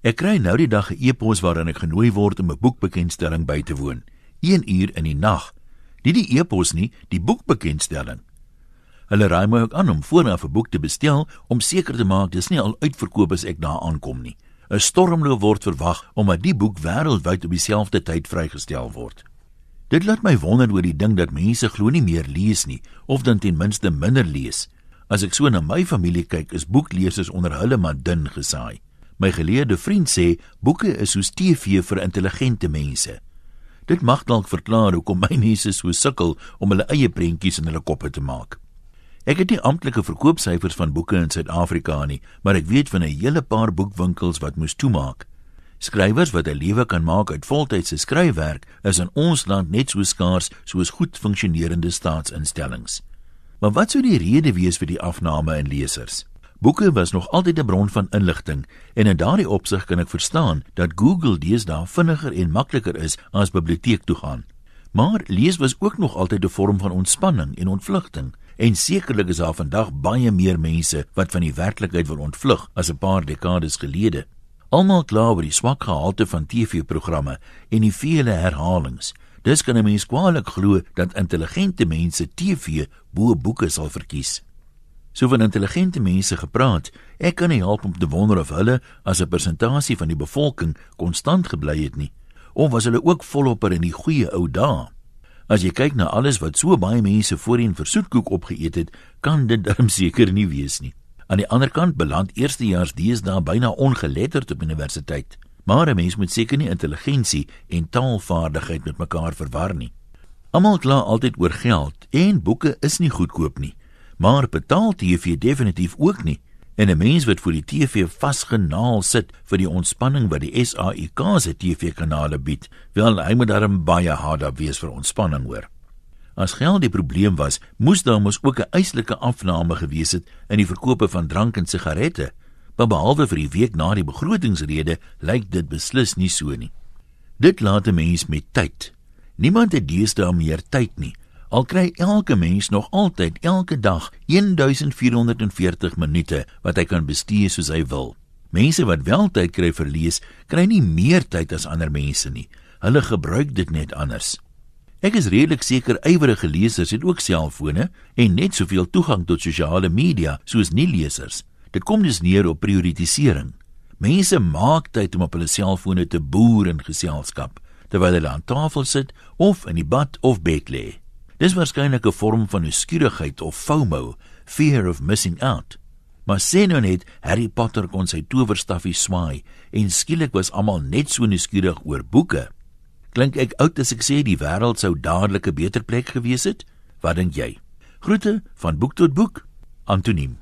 Ek kry nou die dag 'n e-pos waarin ek genooi word om 'n boekbekendstelling by te woon. 1 uur in die nag. Nie die e-pos nie, die boekbekendstelling. Hulle raai my ook aan om vooraf 'n boek te bestel om seker te maak dis nie al uitverkoop as ek daar aankom nie. 'n Stormloop word verwag omdat die boek wêreldwyd op dieselfde tyd vrygestel word. Dit laat my wonder oor die ding dat mense glo nie meer lees nie of dan ten minste minder lees. As ek so na my familie kyk, is boeklesers onder hulle maar dun gesaai. My geleerde vriend sê boeke is soos TV vir intelligente mense. Dit mag dalk verklaar hoekom my mense so sukkel om hulle eie prentjies in hulle koppe te maak. Ek het nie amptelike verkoopsyfers van boeke in Suid-Afrika nie, maar ek weet van 'n hele paar boekwinkels wat moes toemaak. Skrywers wat 'n lewe kan maak uit voltydse skryfwerk is in ons land net so skaars soos goed funksionerende staatsinstellings. Maar wat sou die rede wees vir die afname in lesers? Boeke was nog altyd 'n bron van inligting en in daardie opsig kan ek verstaan dat Google deesdae vinniger en makliker is as biblioteek toe gaan. Maar lees was ook nog altyd 'n vorm van ontspanning en ontvlugting. En sekerlik is daar vandag baie meer mense wat van die werklikheid wil ontvlug as 'n paar dekades gelede. Almal kla oor die swak gehalte van TV-programme en die vele herhalings. Dis kan 'n mens kwaliek glo dat intelligente mense TV bo boeke sal verkies. So van intelligente mense gepraat, ek kan nie help om te wonder of hulle as 'n persentasie van die bevolking konstant gebly het nie, of was hulle ook volop in die goeie ou dae. As jy kyk na alles wat so baie mense voorheen vir soetkoek opgeëet het, kan dit darm seker nie wees nie. Aan die ander kant beland eerstejaars deesdae byna ongeletterd op universiteit. Maar 'n mens moet seker nie intelligensie en taalvaardigheid met mekaar verwar nie. Almal kla altyd oor geld en boeke is nie goedkoop nie. Maar betaal TV definitief ook nie en 'n mens wat vir die TV vasgenaal sit vir die ontspanning wat die SAIK se TV-kanale bied, wel hy moet darm baie harder wees vir ontspanning hoor. As geld die probleem was, moes daar mos ook 'n eislike afname gewees het in die verkope van drank en sigarette. Maar behalwe vir die week na die begrotingsrede, lyk dit beslis nie so nie. Dit laat 'n mens met tyd. Niemand het deesdae meer tyd nie. Al kry elke mens nog altyd elke dag 1440 minute wat hy kan bestee soos hy wil. Mense wat wel tyd kry vir lees, kry nie meer tyd as ander mense nie. Hulle gebruik dit net anders. Ek is redelik seker ywerige lesers het ook selfone en net soveel toegang tot sosiale media soos nie lesers. Dit kom dus neer op prioritisering. Mense maak tyd om op hulle selfone te boer in geselskap terwyl hulle aan tafel sit of in die bad of bed lê. Dis waarskynlik 'n vorm van nuuskierigheid of FOMO, fear of missing out. Maar sien nou net Harry Potter kon sy towerstafie swaai en skielik was almal net so nuuskierig oor boeke. Klink ek oud as ek sê die wêreld sou dadelik 'n beter plek gewees het? Wat dink jy? Groete van boek tot boek. Antoniem